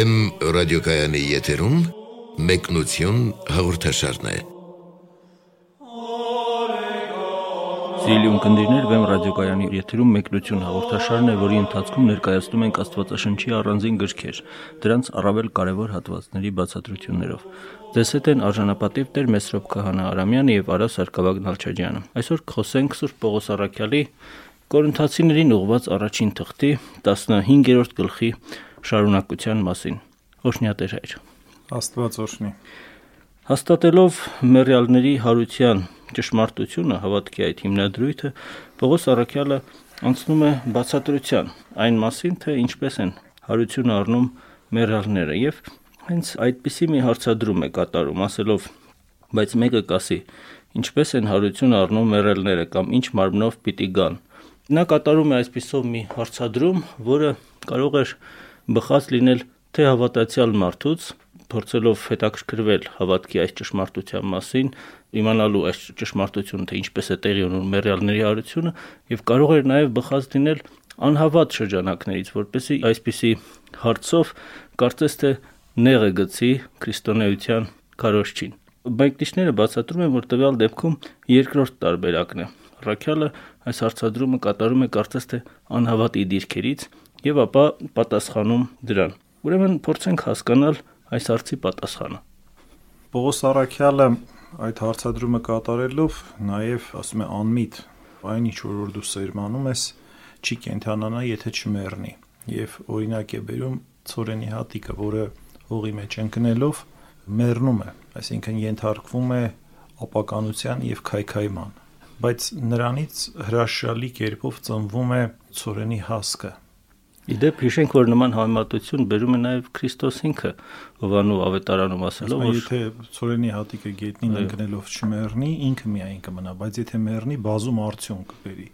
Վեմ ռադիոկայանի եթերում մեկնություն հաղորդաշարն է։ Սիրելի ունկնդիրներ, Վեմ ռադիոկայանի եթերում մեկնություն հաղորդաշարն է, որի ընթացքում ներկայացնում ենք Աստվածաշնչի առանձին գրքեր, դրանց առավել կարևոր հատվածների բացատրություններով։ Ձեզ հետ են արժանապատիվ Տեր Մեսրոպ Քահանա Արամյանը եւ Արա Սարգսակյան Նալչաջյանը։ Այսօր կխոսենք Սուրբ Պողոս Արաքյալի Կորինթացիներին ուղված առաջին թղթի 15-րդ գլխի շարունակության մասին։ Օշնյատեր հայր։ Աստված օրհնի։ Հաստատելով մերյալների հարության ճշմարտությունը հավատքի այդ հիմնադրույթը Պողոս Արաքյալը անցնում է բացատրության այն մասին, թե ինչպես են հարություն առնում մերյալները եւ հենց այդպիսի մի հարցադրում է կատարում, ասելով. բայց մեկը կասի, ինչպես են հարություն առնում մերյալները կամ ինչ մարմնով պիտի գան։ Նա կատարում է այսպիսով մի հարցադրում, որը կարող էր բխած լինել թե հավատացյալ մարդուց, փորձելով հետաքրքրվել հավատքի այս ճշմարտության մասին, իմանալու այս ճշմարտությունը, թե ինչպես է տեղի ունենում մերյալների հարությունը, եւ կարող էր նաեւ բխած լինել անհավատ շրջանակներից, որպեսի այսպիսի հարցով կարծես թե նեղը գցի քրիստոնեության քարոշչին։ Բայկտիշները բացատրում են, որ տվյալ դեպքում երկրորդ տարբերակն է։ Ռաքյալը այս հարցադրումը կատարում է կարծես թե անհավատի դիրքերից եւ ապա պատասխանում դրան։ Ուրեմն փորձենք հասկանալ այս հարցի պատասխանը։ Պողոս Արաքյալը այդ հարցադրումը կատարելով նաև ասում է անմիտ այն ինչ որ դու սերմանում ես չի կենթանանա եթե չմեռնի եւ օրինակ է բերում ծորենի հատիկը որը հողի մեջ ընկնելով մեռնում է այսինքն ենթարկվում է ապականության եւ քայքայման բայց նրանից հրաշալի կերպով ծնվում է ծորենի հասկը Իդեպ հիշենք, որ նման համեմատություն բերում է նաև Քրիստոս ինքը, Հովանու ավետարանում ասելով, որ եթե ծորենի հատիկը գետնին ընկնելով չմեռնի, ինքը միայն կմնա, բայց եթե մեռնի, բազում արդյունք կբերի։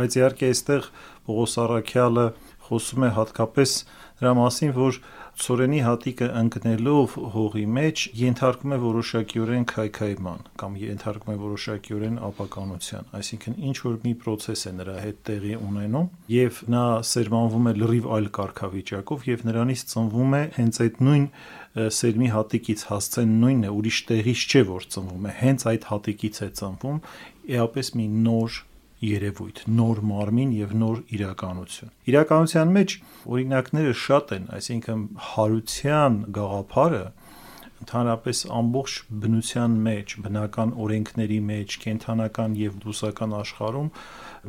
Բայց իհարկե այստեղ Պողոս Արաքյալը խոսում է հատկապես դրա մասին, որ Սորենի հատիկը ընկնելով հողի մեջ ենթարկում է որոշակիորեն քայքայման կամ ենթարկում է որոշակիորեն ապականության, այսինքն ինչ որ մի process է նրա հետ տեղի ունենում եւ նա սերմանվում է լրիվ այլ կարգավիճակով եւ նրանից ծնվում է հենց այդ նույն սերմի հատիկից հասցեն նույնն է, ուրիշ տեղից չէ որ ծնվում է, հենց այդ հատիկից է ծնվում էապես մի նոր երևույթ, նոր մարմին եւ նոր իրականություն։ Իրականության մեջ օրինակները շատ են, այսինքն հարության գաղափարը ընդհանրապես ամբողջ բնության մեջ, բնական օրենքների մեջ, կենթանական եւ բուսական աշխարհում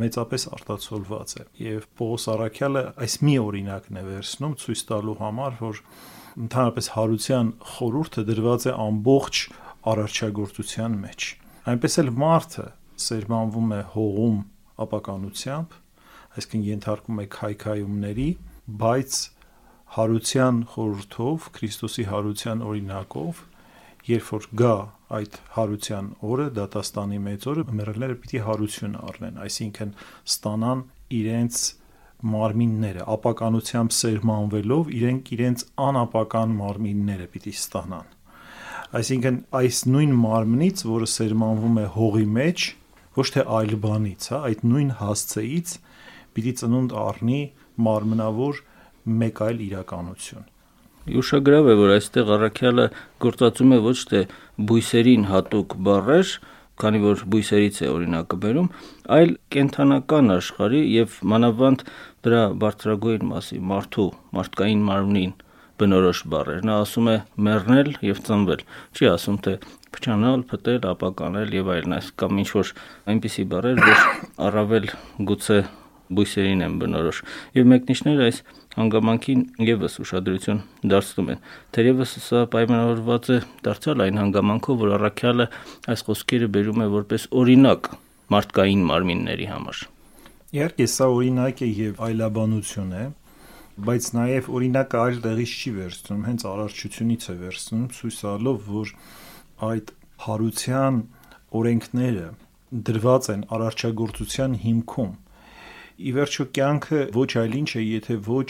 մեծապես արտացոլված է։ Եվ Պողոս Արաքյալը այս մի օրինակն է վերցնում ցույց տալու համար, որ ընդհանրապես հարության խորհուրդը դրված է ամբողջ արարչագործության մեջ։ Այնպես էլ մարդը սերմանվում է հողում ապականությամբ, այսինքն ենթարկում է քայքայումների, բայց հարության խորհրդով, Քրիստոսի հարության օրինակով, երբ որ գա այդ հարության օրը, դատաստանի մեծ օրը, մեռելները պիտի հարություն առնեն, այսինքն ստանան իրենց մարմինները ապականությամբ սերմանվելով իրենք իրենց անապական մարմինները պիտի ստանան այսինքն այս նույն մարմնից որը սերմանվում է հողի մեջ ոչ թե այլ բանից, հա, այդ նույն հասցեից պիտի ծնունդ առնի մարմնավոր մեկ այլ իրականություն։ Ուշագրավ է, որ այստեղ առաքյալը գործածում է ոչ թե բույսերին հատուկ բառեր, քանի որ բույսերից է օրինակը բերում, այլ կենթանական աշխարհի եւ մանավանդ դրա բարձրագույն մասի մարդու մարդկային մարմնին բնորոշ բառեր։ Նա ասում է մեռնել եւ ծնվել։ Չի ասում թե փչանալ, փտել, ապականել եւ այլն, այս կամ ինչ որ այնպիսի բառեր, որ առավել գուցե բույսերին են բնորոշ։ Եվ մեկնիշները այս հանգամանքին եւս ուշադրություն դարձնում են։ Թերևս սա պայմանավորված է դարձյալ այն հանգամանքով, որ առաքյալը այս խոսքերը բերում է որպես օրինակ մարդկային մարմինների համար։ Իհարկե, սա օրինակ է եւ այլաբանություն է, բայց նաև օրինակը այլ տեղից չի վերցնում, հենց արարչությունից է վերցնում, ցույց տալով, որ այդ հարության օրենքները դրված են արարչագործության հիմքում։ Ի վերջո կյանքը ոչ այլ ինչ է, եթե ոչ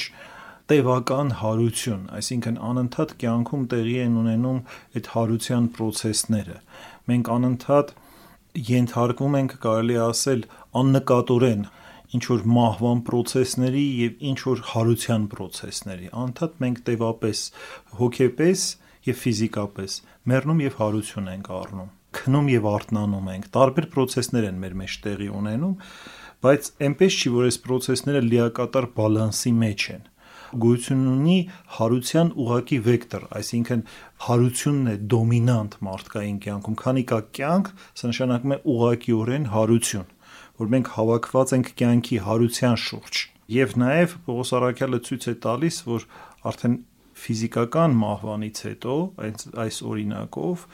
տևական հարություն, այսինքն անընդհատ կյանքում տեղի են ունենում այդ հարության process-ները։ Մենք անընդհատ ենթարկվում ենք, կարելի ասել, աննկատորեն ինչ որ մահվան process-ների եւ ինչ որ հարության process-ների։ Անդադ մենք տևապես հոգեպես եւ ֆիզիկապես մեռնում եւ հարություն ենք առնում քնում եւ արթնանում ենք տարբեր process-ներ են մեր մեջ տեղի ունենում բայց այնպես չի որ այս process-ները լիակատար բալանսի մեջ են գույություն ունի հարության ուղակի վեկտոր, այսինքն հարությունն է դոմինանտ մարդկային կյանքում, քանի կա կյանք, սա նշանակում է ուղակիորեն հարություն որ մենք հավաքված ենք կյանքի հարության շուրջ։ Եվ նաև Պողոս Արաքյալը ցույց է տալիս, որ արդեն ֆիզիկական մահվանից հետո այս այս օրինակով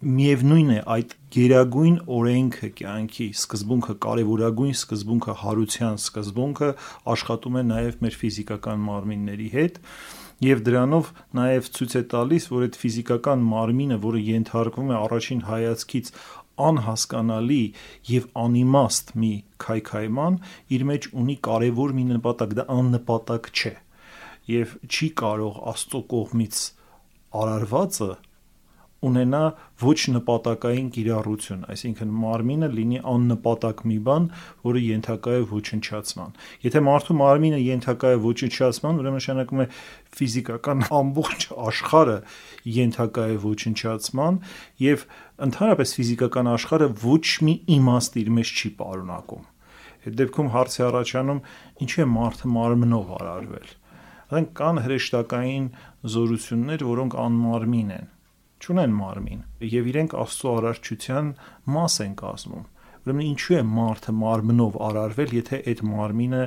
միևնույն է այդ գերագույն օրենքը կյանքի սկզբունքը կարևորագույն սկզբունքը հարության սկզբունքը աշխատում է նաև մեր ֆիզիկական մարմինների հետ եւ դրանով նաև ցույց է տալիս որ այդ ֆիզիկական մարմինը որը ենթարկվում է առաջին հայացքից անհասկանալի եւ անիմաստ մի քայքայման իր մեջ ունի կարևոր մի նպատակ, դա աննպատակ չէ։ Եվ չի կարող Աստծո կողմից արարվածը ունենա ոչ նպատակային կիրառություն, այսինքն մարմինը լինի աննպատակ մի բան, որը ենթակա է ոչնչացման։ Եթե մարդու մարմինը ենթակա է ոչնչացման, ուրեմն նշանակում է ֆիզիկական ամբողջ աշխարհը ենթակա է ոչնչացման եւ ընդհանրապես ֆիզիկական աշխարհը ոչ մի իմաստ իր մեջ չի պարունակում։ Այդ դեպքում հարց է առաջանում, ինչու է մարդը մարմնով արարվել։ Այնք կան հրեշտակային զորություններ, որոնք անմարմին են չունեն մարմին եւ իրենք Աստծո արարչության մաս են կազմում։ Ուրեմն ինչու է մարդը մարմնով արարվել, եթե այդ մարմինը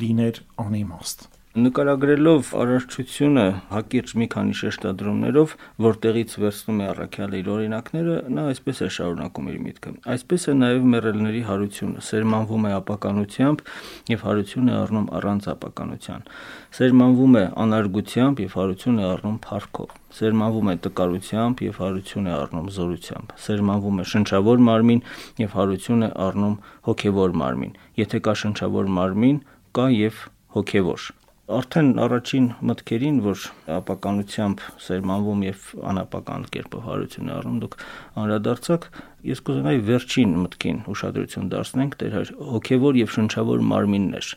լիներ անիմաստ։ Նկարագրելով արարչությունը հակիրճ մի քանի շեշտադրումներով, որտեղից վերցնում է առաքյալը իր օրինակները, նա այսպես է շարունակում իր միտքը։ Այսպես է նաև մեռելների հարությունը, սերմանվում է ապականությամբ եւ հարություն է առնում առանց ապականության։ Սերմանվում է անարգությամբ եւ հարություն է առնում փառքով։ Սերմանվում է տկարությամբ եւ հարություն է առնում զորությամբ։ Սերմանվում է շնչավոր մարմին եւ հարություն է առնում հոգեվոր մարմին։ Եթե կա շնչավոր մարմին, կա եւ հոգեվոր արդեն առաջին մտքերին, որ ապականությամբ սերմանվում եւ անապական կերպով հարություն առնում, դուք անդրադարձակ, ես կուզենայի վերջին մտքին ուշադրություն դարձնենք դեր հոգեվոր եւ շնչավոր մարմիններ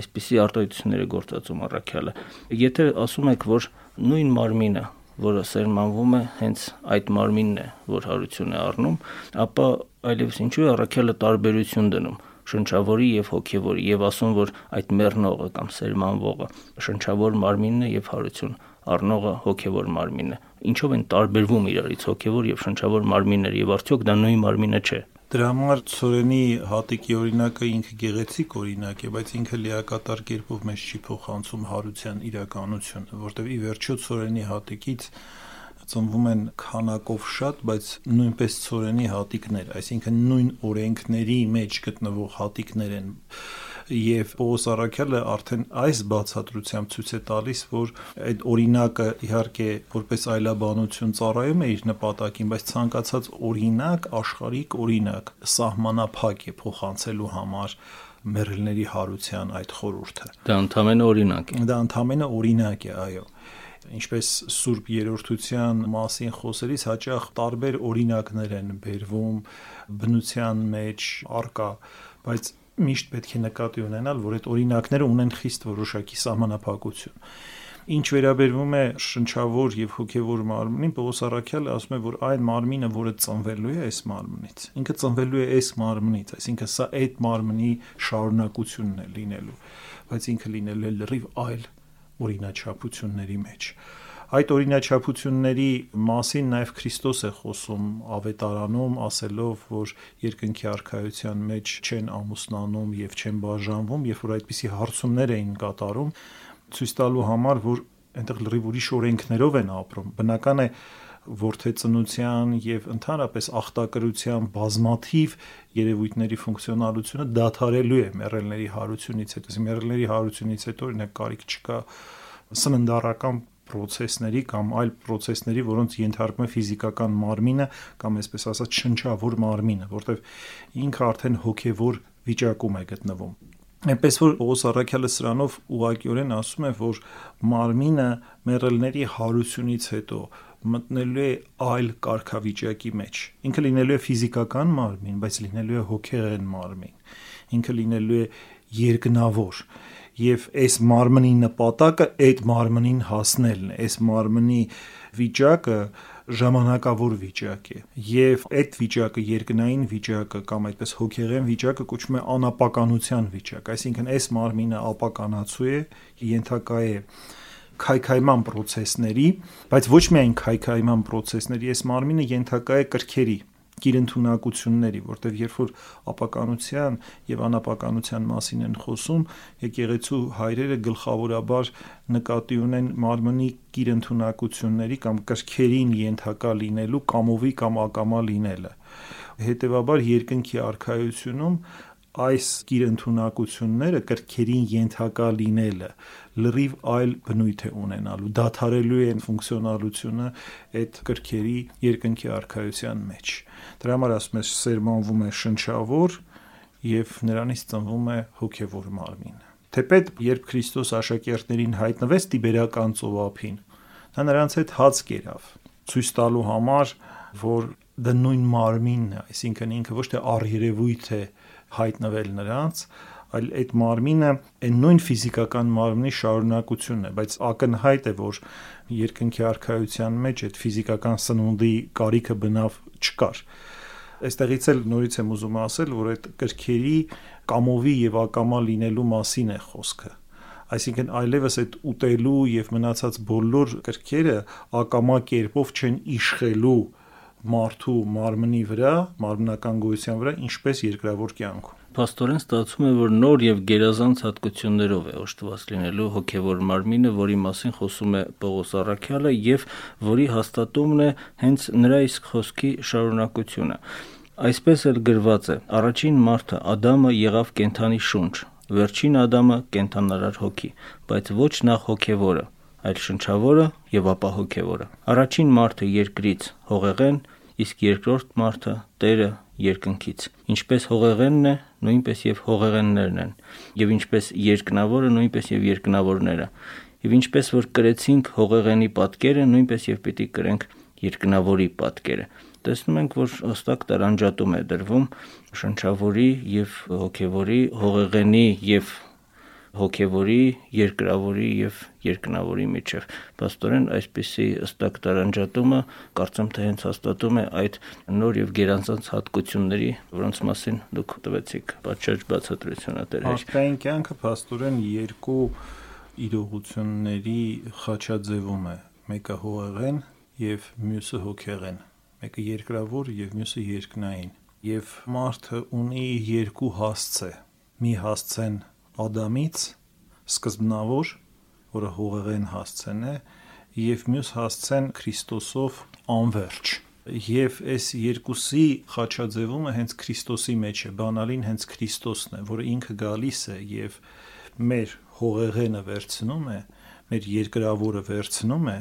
այսպիսի արտահայտությունները գործածում առաքյալը եթե ասում եք որ նույն մարմինը որը սերմանվում է հենց այդ մարմինն է որ հարություն է առնում ապա այլևս ինչու է առաքյալը տարբերություն դնում շնչավորի եւ հոգեվորի եւ ասում որ այդ մեռնողը կամ սերմանվողը շնչավոր մարմինն է եւ հարություն առնողը հոգեվոր մարմինն է ինչով են տարբերվում իրարից հոգեվոր եւ շնչավոր մարմինները եւ արդյոք դա նույն մարմինը չէ Դրա համար Ցորենի հատիկի օրինակը ինքը գեղեցիկ օրինակ է, բայց ինքը լիակատար կերպով մեզ չի փոխանցում հարության իրականությունը, որտեղ ի վերջո Ցորենի հատիկից ծնվում են քանակով շատ, բայց նույնպես ծորենի հատիկներ, այսինքն նույն օրենքների մեջ գտնվող հատիկներ են եւ Պողոս Արաքյալը արդեն այս բացատրությամբ ցույց է տալիս, որ այդ օրինակը իհարկե որպես այլաբանություն ծառայում է իր նպատակին, բայց ցանկացած օրինակ աշխարհիկ օրինակ սահմանափակ է փոխանցելու համար մերելների հարության այդ խորուրդը։ Դա ընդհանրապես օրինակ է։ Դա ընդհանրապես օրինակ է, այո ինչպես Սուրբ Երորդության մասին խոսելիս հաճախ տարբեր օրինակներ են բերվում բնության մեջ արկա, բայց միշտ պետք է նկատի ունենալ, որ այդ օրինակները ունեն խիստ որոշակի սահմանափակություն։ Ինչ վերաբերվում է շնչավոր եւ հոգեվոր մարմնին, Պողոս Արաքյալը ասում է, որ այն մարմինը, որը ծնվելու է այս մարմնից, ինքը ծնվելու է այս մարմնից, այսինքն սա այդ մարմնի շարունակությունն է լինելու, բայց ինքը լինելու է լրիվ այլ օրինաչափությունների մեջ։ Այդ օրինաչափությունների մասին նաև Քրիստոս է խոսում ավետարանում, ասելով, որ երկնքի արխայության մեջ չեն ամուսնանում եւ չեն բաժանվում, երբ որ այդպիսի հարցումներ էին կատարում, ցույց տալու համար, որ այնտեղ լրիվ ուրիշ օրենքներով են ապրում։ Բնական է, ворթեծնության եւ ընդհանրապես ախտակրության բազմաթիվ երևույթների ֆունկցիոնալությունը դադարելու է մեռելների հարությունից հետո։ Մեռելների հարությունից հետո օրինակ կարիք չկա սննդարական process-ների կամ այլ process-ների, որոնց ենթարկվում է ֆիզիկական մարմինը կամ այսպես ասած շնչավոր մարմինը, որտեվ ինքը արդեն հոգևոր վիճակում է գտնվում։ Այնպես որ Պողոս Արաքյալը սրանով ուղղակիորեն ասում է, որ մարմինը մեռելների հարությունից հետո մտնելու է այլ կարգավիճակի մեջ։ Ինքը լինելու է ֆիզիկական մարմին, բայց լինելու է հոգեղեն մարմին։ Ինքը լինելու է երկնավոր եւ այս մարմնի նպատակը այդ մարմնին հասնելն է այս մարմնի վիճակը ժամանակավոր վիճակ է եւ այդ վիճակը երկնային վիճակը կամ այդպես հոգեղեն վիճակը կոչվում է անապականության վիճակ այսինքն այս մարմինը ապականացու է ենթակա է քայքայման process-ների, բայց ոչ միայն քայքայման process-ների, այս մարմինը ենթակա է կրքերի գիրընդունակությունների, որտեղ երբ որ ապականության եւ անապականության մասին են խոսում, եկեղեցու հայրերը գլխավորաբար նկատի ունեն մարմնի գիրընդունակությունների կամ կրքերին ենթակա լինելու կամովի կամ ակամա լինելը։ Հետևաբար երկնքի արխայությունում այս գիրընդունակությունները կրքերին ենթակա լինելը լրիվ այլ բնույթ է ունենալու դադարելու են ֆունկցիոնալությունը այդ կրքերի երկնքի արխայության մեջ դրա համար ասում ես սերմանվում է շնչավոր եւ նրանից ծնվում է հոգեվոր մարմին թեպետ երբ Քրիստոս աշակերտներին հայտնվեց տիբերական ծովափին նա նրանց հետ հաց կերավ ցույց տալու համար որ դա նույն մարմինն է այսինքն ինքը ոչ թե առերևույթ է հայտնվել նրանց, այլ այդ մարմինը այն նույն ֆիզիկական մարմնի շարունակությունն է, բայց ակնհայտ է, որ երկնքի արխայության մեջ այդ ֆիզիկական սնունդի կարիքը բնավ չկար։ Այստեղից էլ նորից եմ ուզում ասել, որ այդ կրքերի կամովի եւ ակամա լինելու մասին է խոսքը այսինքն այլևս այդ ուտելու եւ մնացած բոլոր կրքերը ակամա կերպով չեն իշխելու մարդու մարմնի վրա, մարմնական գոյության վրա, ինչպես երկրավոր կյանքում։ Պաստորեն ստացվում է, որ նոր եւ գերազանց հատկություններով է օժտված լինելու հոգեվոր մարմինը, որի մասին խոսում է Պողոս Արաքյալը եւ որի հաստատումն է հենց նրա իսկ խոսքի շարունակությունը։ Այսպես էլ գրված է. առաջին մարդը Ադամը եղավ կենթանի շունչ, վերջին Ադամը կենթանարար հոգի, բայց ոչ նախ հոգեվորը, այլ շնչավորը եւ ապա հոգեվորը։ Առաջին մարդը երկրից հողեղեն, իսկ երկրորդ մարդը Տերը երկնքից։ Ինչպես հողեղենն է, նույնպես եւ հողեղեններն են, եւ ինչպես երկնավորը, նույնպես եւ երկնավորները։ Եվ ինչպես որ կրեցինք հողեղենի պատկերը, նույնպես եւ պիտի կրենք երկնավորի պատկերը։ Տեսնում ենք, որ հստակ տարանջատում է դրվում շնչավորի եւ հոգեվորի հողեղենի եւ հոգևորի, երկրավորի եւ երկնավորի միջև։ Պաստորեն այսպիսի ըստակ տարանջատումը կարծեմ թե հենց հաստատում է այդ նոր եւ գերանցած հատկությունների, որոնց մասին դուք տվեցիք պատշաճ բացատրությունը դեր։ Աշխային կյանքը պաստորեն երկու իրողությունների խաչաձևում է։ Մեկը հողեղեն եւ մյուսը հոգեղեն։ Մեկը երկրավոր եւ մյուսը երկնային։ Եվ մարդը ունի երկու հասցե։ Մի հասցեն Ադամից սկզբնավոր, որը հողեղեն հասցեն է, եւ մյուս հասցեն Քրիստոսով անverջ եւ այս երկուսի խաչաձևումը հենց Քրիստոսի մեջ է բանալին հենց Քրիստոսն է որը ինքը գալիս է եւ մեր հողեղենը վերցնում է մեր երկրավորը վերցնում է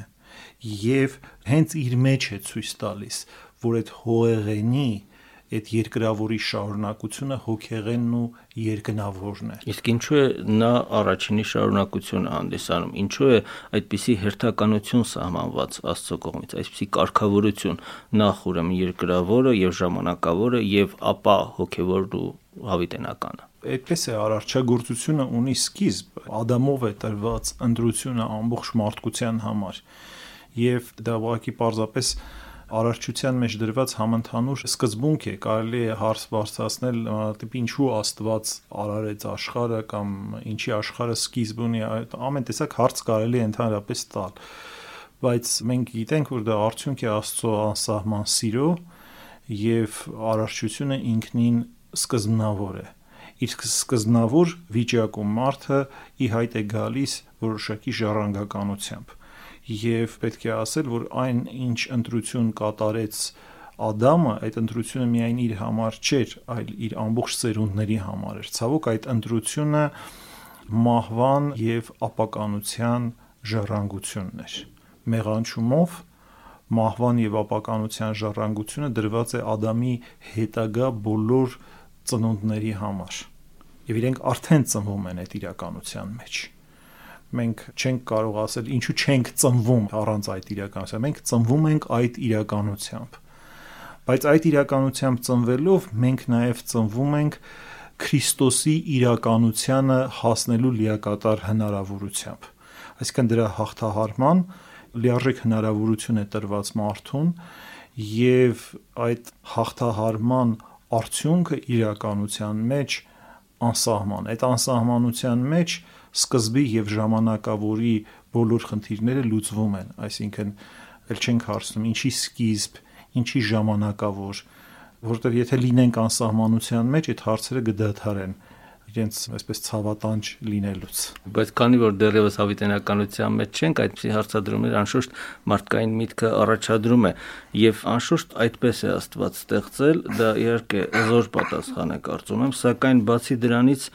եւ հենց իր մեջ է ցույց տալիս որ այդ հողեղենի այդ երկրավորի շարունակությունը հոգեղենն ու երկնավորն է։ Իսկ ինչու է նա առաջինի շարունակությունը հանդիսանում։ Ինչու է այդպիսի հերթականություն սահմանված Աստծո կողմից, այսպիսի կարգավորություն նախ ուրեմն երկրավորը եւ ժամանակավորը եւ ապա հոգեվորն ու հավիտենականը այդպես է արարչագործությունը ունի սկիզբ ադամով է տրված ընտրությունը ամբողջ մարդկության համար եւ դա ուղղակի պարզապես արարչության մեջ դրված համընդհանուր սկզբունք է, կարելի է հարց բարձրացնել տիպ ինչու Աստված արարեց աշխարհը կամ ինչի աշխարհը սկիզբ ունի, ամեն տեսակ հարց կարելի է ընդհանրապես տալ։ Բայց մենք գիտենք, որ դա արդյունք է Աստծո անսահման սիրո եւ արարչությունը ինքնին սկզբնավոր է իր սկզբնավոր վիճակում մարդը ի հայտ է գալիս որոշակի ժառանգականությամբ եւ պետք է ասել, որ այն ինչ ընտրություն կատարեց Ադամը, այդ ընտրությունը միայն իր համար չէր, այլ իր ամբողջ ծերունդների համար էր։ Ցավոք այդ ընտրությունը մահվան եւ ապականության ժառանգությունն էր։ Մեղանչումով մահվան եւ ապականության ժառանգությունը դրված է Ադամի հետագա բոլոր ծնունդների համար։ Եվ իրենք արդեն ծնվում են այդ իրականության մեջ մենք չենք կարող ասել ինչու չենք ծնվում առանց այդ իրականության։ Մենք ծնվում ենք այդ իրականությամբ։ Բայց այդ իրականությամբ ծնվելով մենք նաև ծնվում ենք Քրիստոսի իրականությանը հասնելու լիակատար հնարավորությամբ։ Այսինքն դրա հաղթահարման լիարժեք հնարավորություն է տրված մարդուն եւ այդ հաղթահարման արդյունքը իրականության մեջ անսահման։ Այդ անսահմանության մեջ սկզբի եւ ժամանակավորի բոլոր խնդիրները լուծվում են, այսինքն ել չենք հարցնում ինչի սկիզբ, ինչի ժամանակավոր, որովհետեւ եթե լինենք անսահմանության մեջ, այդ հարցերը կդադարեն իրենց այսպես ցավատանջ լինելուց։ Բայց քանի որ դեռևս հավիտենականության մեջ չենք, այդպիսի հարցադրումներ անշուշտ մարդկային միտքը առաջադրում է եւ անշուշտ այդպես է Աստված ստեղծել, դա իհարկե զոր պատասխան է կարծում եմ, սակայն բացի դրանից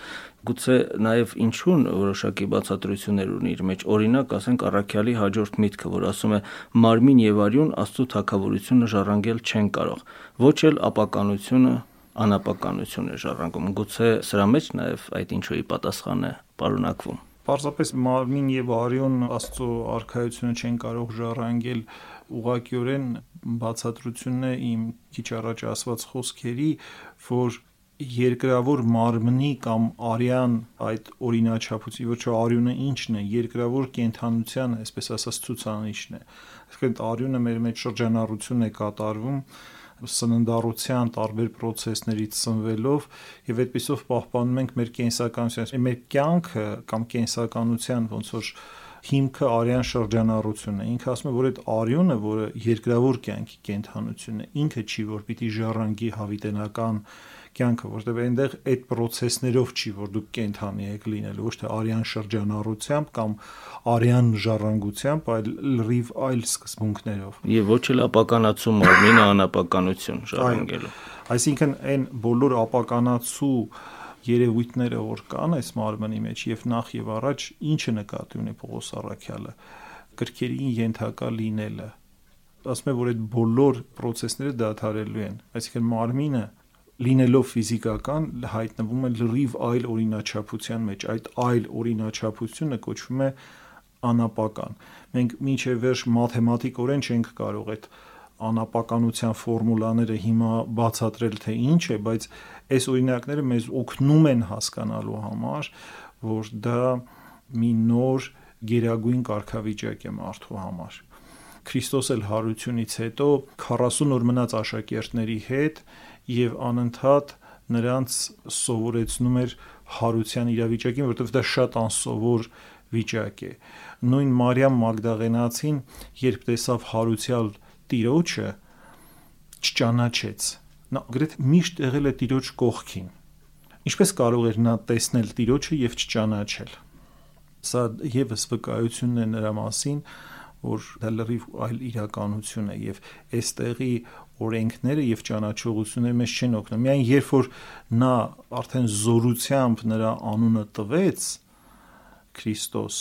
գուցե նաև ինչուն որոշակի բացատրություններ ունի իր մեջ օրինակ ասենք առաքյալի հաջորդ միտքը որ ասում է մարմին եւ արյուն աստծո թակավորությունը ժառանգել չեն կարող ոչ էլ ապականությունը անապականություն է ժառանգում գուցե սրա մեջ նաև այդ ինչոյի պատասխան է պարունակվում Պարզապես մարմին եւ արյուն աստծո արխայությունը չեն կարող ժառանգել ուղղակիորեն բացատրությունն է իմ քիչ առաջ ասված խոսքերի, որ երկրավոր մարմնի կամ արյան այդ օրինաչափույցի ոչ արյունը ինչն է երկրավոր կենթանության այսպես ասած ցուցանիշն է այսինքն արյունը մեր մեջ շրջանառություն է կատարվում սննդառության տարբեր process-ներից սնվելով եւ այդպիսով պահպանում ենք մեր կենսականությունը մեր կյանքը կամ կենսականության ոնց որ հիմքը արյան շրջանառությունն է ինքը ասում է որ այդ արյունը որը երկրավոր կյանքի կենթանությունն է ինքը չի որ պիտի ժառանգի հավիտենական կյանքը, որտեղ այնտեղ այդ process-ներով չի, որ դուք կենթանի եք լինելու, ոչ թե արյան շրջանառությամբ կամ արյան ժառանգությամբ, այլ լրիվ այլ սկզբունքներով։ Եվ ոչ էլ ապականացում մարմինը անապականություն ժառանգելու։ Այսինքն այն բոլոր ապականացու երևույթները որ կան այս մարմնի մեջ եւ նախ եւ առաջ ինչը նկատի ունի Պողոս Արաքյալը կրկերին ենթակա լինելը ասում է որ այդ բոլոր process-ները դադարելու են այսինքն մարմինը լինելով ֆիզիկական հայտնվում է լրիվ այլ օրինաչափության մեջ այդ այլ օրինաչափությունը կոչվում է անապական մենք միջև վերջ մաթեմատիկորեն չենք կարող այդ անապականության ֆորմուլաները հիմա բացատրել թե ինչ է բայց այս օրինակները մեզ օգնում են հասկանալու համար որ դա մի նոր գերագույն կարգավիճակ է մարդու համար Քրիստոս էլ հարությունից հետո 40 օր մնաց աշակերտների հետ եւ անընդհատ նրանց սովորեցնում էր հարության իրավիճակին, որովհետեւ դա շատ անսովոր վիճակ է։ Նույն Մարիամ Մագդաղենացին, երբ տեսավ հարուցյալ տիրոջը, չճանաչեց։ Նա գրեթե միշտ եղել է տիրոջ կողքին։ Ինչպես կարող էր նա տեսնել տիրոջը եւ չճանաչել։ Սա եւս վկայությունն է նրա մասին, որ դա լրիվ այլ իրականություն է եւ այստեղի օրենքները եւ ճանաչողությունները մեզ չեն օգնում։ Միայն երբ որ նա արդեն զորությամբ նրա անունը տվեց Քրիստոս,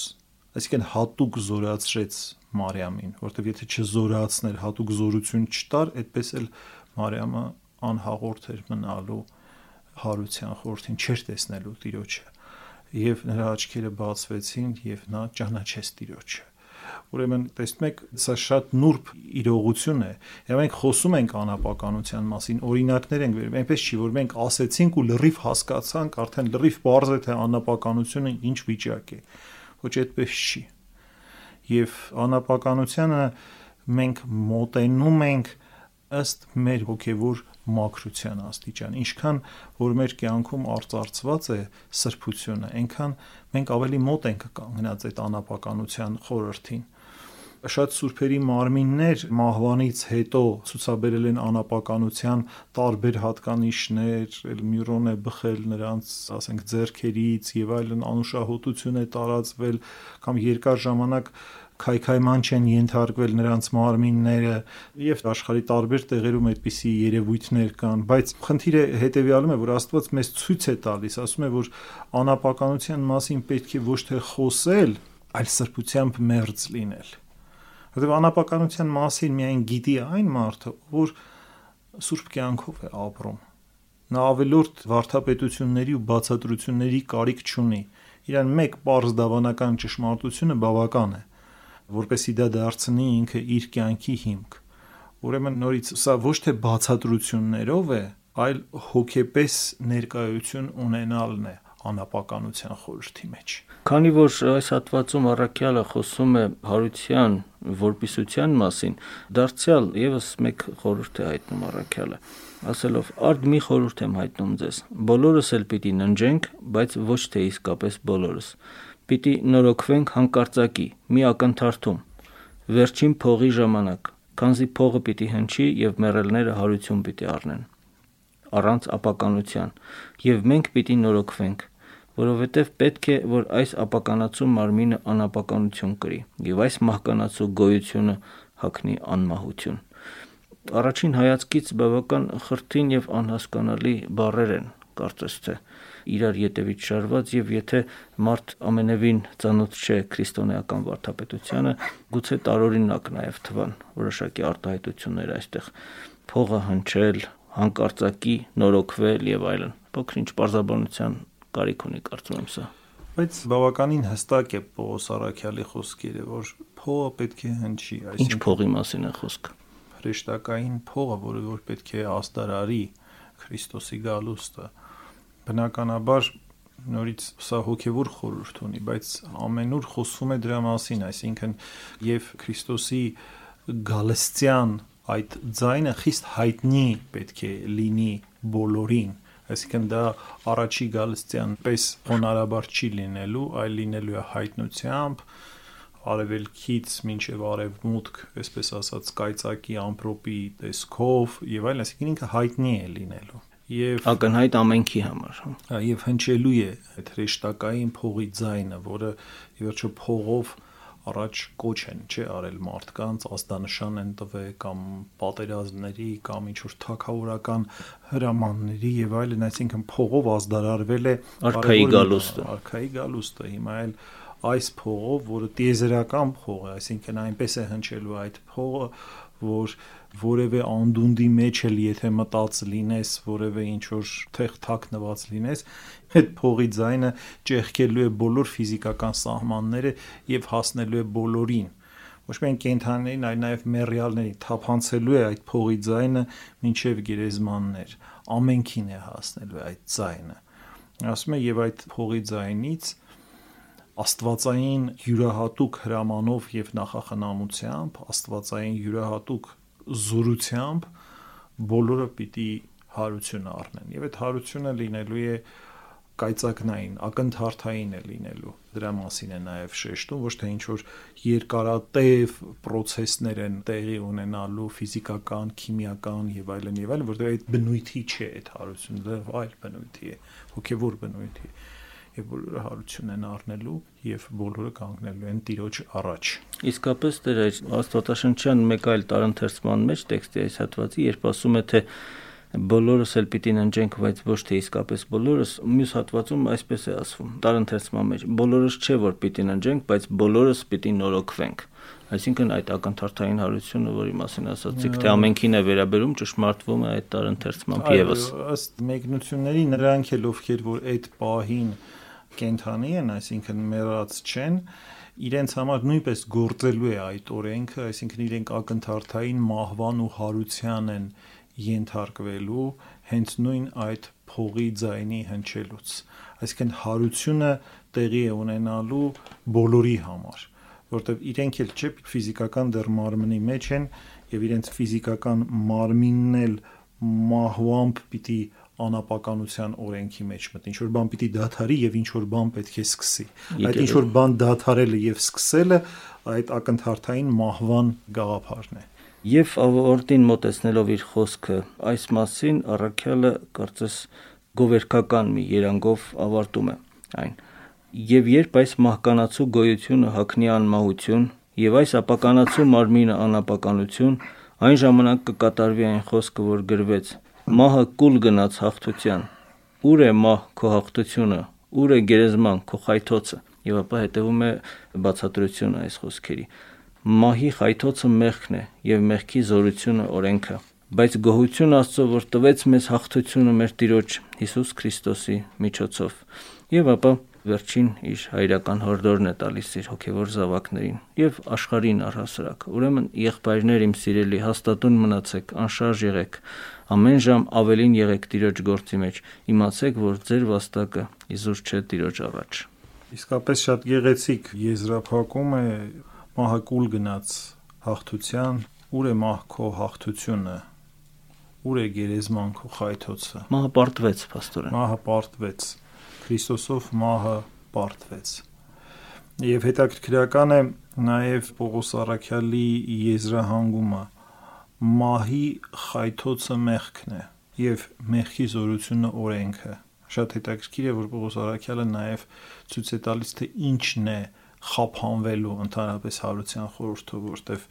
այսինքն հատուկ զորացրեց Մարիամին, որովհետեւ եթե չզորացներ, հատուկ զորություն չտար, այդպես էլ Մարիամը անհաղորդ էր մնալու հարության խորթին չեր տեսնելու Տիրոջը եւ նրա աչքերը բացվեցին եւ նա ճանաչեց Տիրոջը Ուրեմն տեսնում եք, սա շատ նուրբ իրողություն է։ Եվ մենք խոսում ենք անապականության մասին, օրինակներ ենք վերում։ Այնպես չի, որ մենք ասեցինք ու լրիվ հասկացանք, արդեն լրիվ բարձ է թե անապականությունը ինչ վիճակ է։ Ոչ այդպես չի։ Եվ անապականությանը մենք մոտենում ենք ըստ մեր հոգևոր մաքրության աստիճան։ Ինչքան որ մեր կյանքում արծարծված է սրբությունը, այնքան մենք ավելի մոտ ենք կանգնած այդ անապականության խորհրդին շատ սուրբերի մարմիններ մահվանից հետո ցուցաբերել են անապականության տարբեր հատկանիշներ, մյուրոն է բխել նրանց, ասենք, ձեռքերից եւ այլն անուշահոտություն է տարածվել կամ երկար ժամանակ քայքայման չեն ենթարկվել նրանց մարմինները եւ աշխարի տարբեր տեղերում այդպիսի երևույթներ կան, բայց խնդիրը հետեւյալում է, որ Աստված մեզ ցույց է տալիս, ասում է, որ անապականության մասին պետք է ոչ թե խոսել, այլ սրբությամբ մերձ լինել Որտեւ անապականության մասին միայն գիտի այն մարդը, որ սուրբ կյանքով է ապրում։ Նա ավելորդ վարթապետությունների ու բացատրությունների կարիք չունի։ Իրան մեկ པարզ դավանական ճշմարտությունը բավական է, որպեսի դա դարձնի ինքը իր կյանքի հիմք։ Ուրեմն նորից սա ոչ թե բացատրություններով է, այլ հոգեպես ներկայություն ունենալն է անապականության խորհրդի մեջ։ Քանի որ այս հատվածում առաքյալը խոսում է հարության որպիսության մասին, դարձյալ եւս մեկ խորհուրդ է հայտնում առաքյալը, ասելով. «Արդ մի խորհուրդ եմ հայտնում ձեզ. բոլորս էլ պիտի ննջենք, բայց ոչ թե իսկապես բոլորս։ Պիտի նորոգվենք հանկարծակի, մի ակնթարթում, վերջին փողի ժամանակ, քանզի փողը պիտի հնչի եւ մեռելները հարություն պիտի առնեն առանց ապականության, եւ մենք պիտի նորոգվենք, որովհետև պետք է, որ այս ապականացու մարմինը անապականություն կրի եւ այս մահկանացու գոյությունը հակնի անմահություն։ Առաջին հայացքից բավական խրթին եւ անհասկանալի բառեր են, կարծես թե իրար յետևից շարված եւ եթե մարդ ամենևին ծանոթ չէ քրիստոնեական վարդապետությանը, գուցե տարօրինակ նաեւ թվան որոշակի արտահայտություններ այստեղ փողը հնչել, հանկարծակի նորոգվել եւ այլն։ Փոքրինչ պարզաբանության կարիք ունի, կարծում եմ սա։ Բայց բավականին հստակ է Պողոս Արաքյալի խոսքերը, որ փողը պետք է հնչի, այսինքն Ինչ փողի մասին է խոսքը։ Հրեշտակային փողը, որը որ պետք է աստարարի Քրիստոսի գալուստը։ Բնականաբար նորից սա հոգևոր խորհուրդ ունի, բայց ամենուր խոսում է դրա մասին, այսինքն եւ Քրիստոսի գալստյան այդ ձայնը խիստ հայտնի պետք է լինի բոլորին Այսինքն դա առաջի գալստյան պես հոնարաբար չի լինելու, այլ լինելու է հայտնությամբ, արևելքից մինչև արևմուտք, այսպես ասած, կայծակի ամպրոպի տեսքով եւ այլն, այսինքն ինքը հայտնի է լինելու եւ ակնհայտ ամենքի համար հա եւ հնչելու է այդ հրեշտակային փողի ձայնը, որը ի վերջո փողով առաջ կոչ են չէ արել մարդկանց, աստանշան են տվել կամ պատերազմների կամ ինչ որ թակավորական հրամանների եւ այլն, այսինքն փողով ազդարարվել է արքայի գալուստը։ Արքայի գալուստը հիմա այլ այս փողով, որը տիեզերական փող է, այսինքն այնպես է հնչելու այդ փողը, որ որևէ անդունդի մեջ էլ եթե մտած լինես, որևէ ինչ որ թեղ թաքնված լինես, այդ փողի ձայնը ճեղքելու է բոլոր ֆիզիկական սահմանները եւ հասնելու է բոլորին ոչ միայն կենթանիներին, այլ նաև մեռյալներին թափանցելու է այդ փողի ձայնը մինչև գերեզմաններ։ Ամենքին է հասնելու այդ ձայնը։ Ասում է եւ այդ փողի ձայնից աստվածային յուրահատուկ հրամանով եւ նախախնամությամբ, աստվածային յուրահատուկ զորությամբ բոլորը պիտի հարություն առնեն եւ այդ հարությունը լինելու է կայծակնային, ակնթարթային է լինելու։ Դրա մասին է նաև շեշտում, ոչ թե ինչ որ երկարատև process-ներ են տեղի ունենալու ֆիզիկական, քիմիական եւ այլն եւ այլն, որտեղ այդ բնույթի չէ այդ հարությունը, այլ բնույթի է, հոգեվոր բնույթի է եւ բոլորը հարություն են առնելու եւ բոլորը կանգնելու են Տիրոջ առաջ։ Իսկապես դեր այս Աստվածաշնչյան մեկ այլ տարընթերցման մեջ տեքստի այս հատվածի, երբ ասում է թե բոլորս էլ պիտի ննջենք, բայց ոչ թե իսկապես բոլորս, մյուս հատվածում այսպես է ասվում։ Տարընթերցման մեջ. Բոլորս չէ որ պիտի ննջենք, բայց բոլորս պիտի նորոգվենք։ Այսինքն այդ ակնթարթային հարությունը, որի մասին ասացիք, թե ամենքին է վերաբերում, ճշմարտվում է այդ տարընթերցմամբ եւս։ Ըստ մեկնությունների նրանք էլ ովքեր որ այդ պահին կենթանի են, այսինքն մեռած չեն, իրենց համար նույնպես գործելու է այդ օրենքը, այսինքն իրենք ակնթարթային մահվան ու հարության են ենթարկվելու հենց նույն այդ փողի ձայնի հնչելուց։ Այսինքն հարությունը տեղի է ունենալու բոլորի համար, որտեղ իրենք էլ չէ ֆիզիկական դեռ մարմնի մեջ են եւ իրենց ֆիզիկական մարմինն էլ մահվամբ պիտի անապականության օրենքի մեջ մտնի։ Ինչ որ բան պիտի դադարի եւ ինչ որ բան պետք է սկսի։ Այդ ինչ որ բան դադարելը եւ սկսելը այդ ակնթարթային մահվան գաղափարն է։ Եվ ավարտին մտածնելով իր խոսքը, այս մասին առաքյալը կարծես գովերքական մի երանգով ավարտում է այն։ Եվ երբ այս մահկանացու գոյությունը հակնի անմահություն եւ այս ապականացու մարմինը անապականություն, այն ժամանակ կկատարվի այն խոսքը, որ գրվեց Մահը կուլ գնաց հաղթության։ Ուր է մահ քո հաղթությունը։ Ուր է գերեզման քո խայթոցը։ Եվ ապա հետևում է բացատրությունը այս խոսքերի։ Մահի խայթոցը մեղքն է եւ մեղքի զորությունը օրենքը։ Բայց գոհություն Աստծո, որ տվեց մեզ հաղթությունը մեր Տիրոջ Հիսուս Քրիստոսի միջոցով։ Եվ ապա վերջին իր հայրական հորդորն է տալիս իր հոգևոր զավակներին եւ աշխարհին առհասարակ։ Ուրեմն եղբայրներ իմ սիրելի, հաստատուն մնացեք, անշարժ եղեք, ամեն ժամ ավելին եղեք Տիրոջ գործի մեջ։ Իմացեք, որ ձեր վաստակը իզուր չէ Տիրոջ առաջ։ Իսկապես շատ գեղեցիկ եզրափակում է մահակուլ գնաց հաղթության, ուր է մահքո հաղթությունը ուր է գերեզման քո խայթոցը։ Մահը պարտվեց, աստորեն։ Մահը պարտվեց։ Քրիստոսով մահը պարտվեց։ Եվ հետաքրքրական է նաև Պողոս Արաքյալի եզրահանգումը մահի խայթոցը մեղքն է եւ մեղքի զորությունը օրենքը շատ հետաքրքիր է որ Պողոս Արաքյալը նաև ցույց է տալիս թե ինչն է խափանվելու ընդհանրապես հարության խորհուրդը որտեվ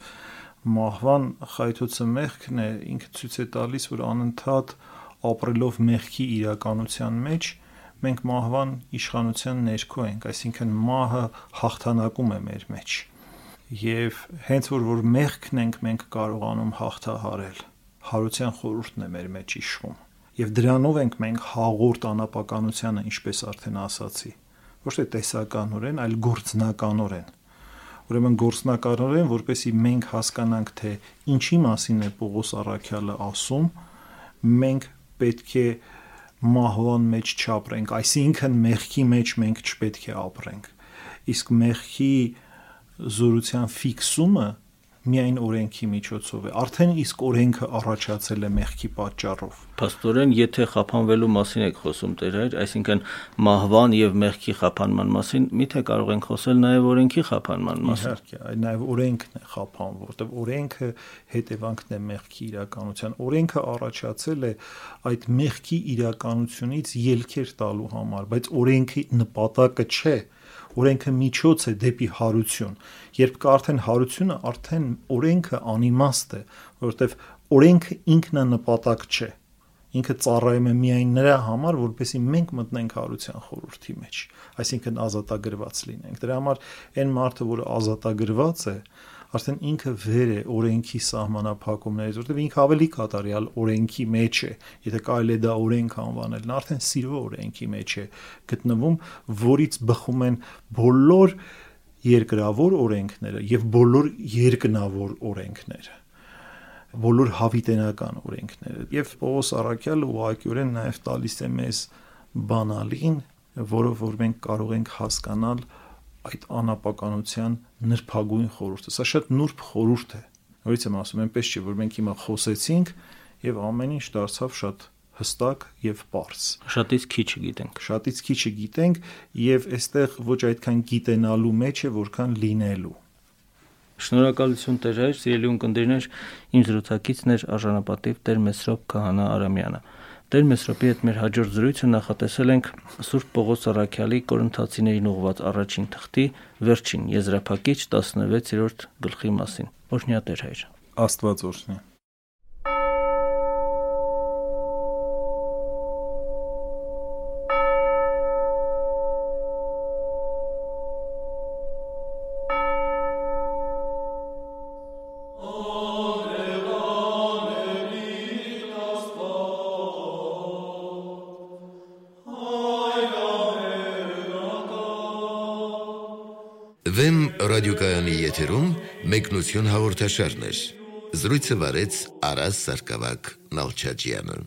մահվան խայթոցը մեղքն է, ինքը ցույց է տալիս, որ անընդհատ ապրելով մեղքի իրականության մեջ մենք մահվան իշխանության ներքո ենք, այսինքն մահը հաղթանակում է մեր մեջ։ Եվ հենց որ որ մեղքն ենք մենք կարողանում հաղթահարել, հարության խորհուրդն է մեր մեջ իշխում։ Եվ դրանով ենք մենք հաղորդ անապականությանը, ինչպես արդեն ասացի, ոչ թե տեսականորեն, այլ գործնականորեն Ուրեմն գործնականորեն, որպեսի մենք հասկանանք, թե ինչի մասին է Պողոս Արաքյալը ասում, մենք պետք է մահվան մեջ չապրենք, այսինքն մեղքի մեջ մենք չպետք է ապրենք։ Իսկ մեղքի զորության ֆիքսումը միայն օրենքի միջոցով է։ Արդեն իսկ օրենքը առաջացել է մեղքի պատճառով։ Փաստորեն, եթե խափանվելու մասին եք խոսում Տեր հայր, այսինքն մահվան եւ մեղքի խափանման մասին, միթե կարող ենք խոսել նաեւ օրենքի խափանման մասին։ Իհարկե, նաեւ օրենքն է խափան, որտեղ օրենքը հետևանքն է մեղքի իրականության։ Օրենքը առաջացել է այդ մեղքի իրականությունից ելքեր տալու համար, բայց օրենքի նպատակը չէ օրենքը միջոց է դեպի հարություն։ Երբ կա արդեն հարությունը, արդեն օրենքը անիմաստ է, որովհետև օրենքը ինքնանպատակ չէ ինքը ծառայում է միայն նրա համար, որպեսզի մենք մտնենք հարության խորհրդի մեջ, այսինքն ազատագրված լինենք։ Դրա համար այն մարդը, որը ազատագրված է, արդեն ինքը վեր է օրենքի սահմանափակումներից, որտեղ ինքը ավելի կատարյալ օրենքի մեջ է, եթե կարելի է դա օրենք անվանել, նա արդեն սիրո օրենքի մեջ է գտնվում, որից բխում են բոլոր երկրավոր օրենքները եւ բոլոր երկնավոր օրենքները բոլոր հավիտենական օրենքները եւ Պողոս Արաքյալը ուղղակիորեն նաեւ տալիս է մեզ բանալին, որը որ մենք կարող ենք հասկանալ այդ անապականության նրբագույն խորհուրդը։ Սա շատ նուրբ խորհուրդ է։ Նորից եմ ասում, այնպես չէ, որ մենք հիմա խոսեցինք եւ ամեն ինչ դարձավ շատ հստակ եւ པարս։ Շատից քիչ գիտենք։ Շատից քիչ գիտենք եւ այստեղ ոչ այդքան գիտենալու մեջ է, որքան լինելու։ Շնորհակալություն Տեր հայր, սիրելի ունկնդիրներ, իմ զրուցակիցն էր արժանապատիվ Տեր Մեսրոպ Քահանա Արամյանը։ Տեր Մեսրոպի հետ մեր հաջորդ զրույցը նախատեսել ենք Սուրբ Պողոս Արաքյալի Կորինթացիներին ուղված առաջին թղթի վերջին եզրափակիչ 16-րդ գլխի մասին։ Օրհնյա Տեր հայր։ Աստված օրհնի։ ռադիոկայանի եթերում մեկնություն հաղորդաշարներ։ Զրույցը վարեց Արաս Սարգսակյան Նալչաջյանը։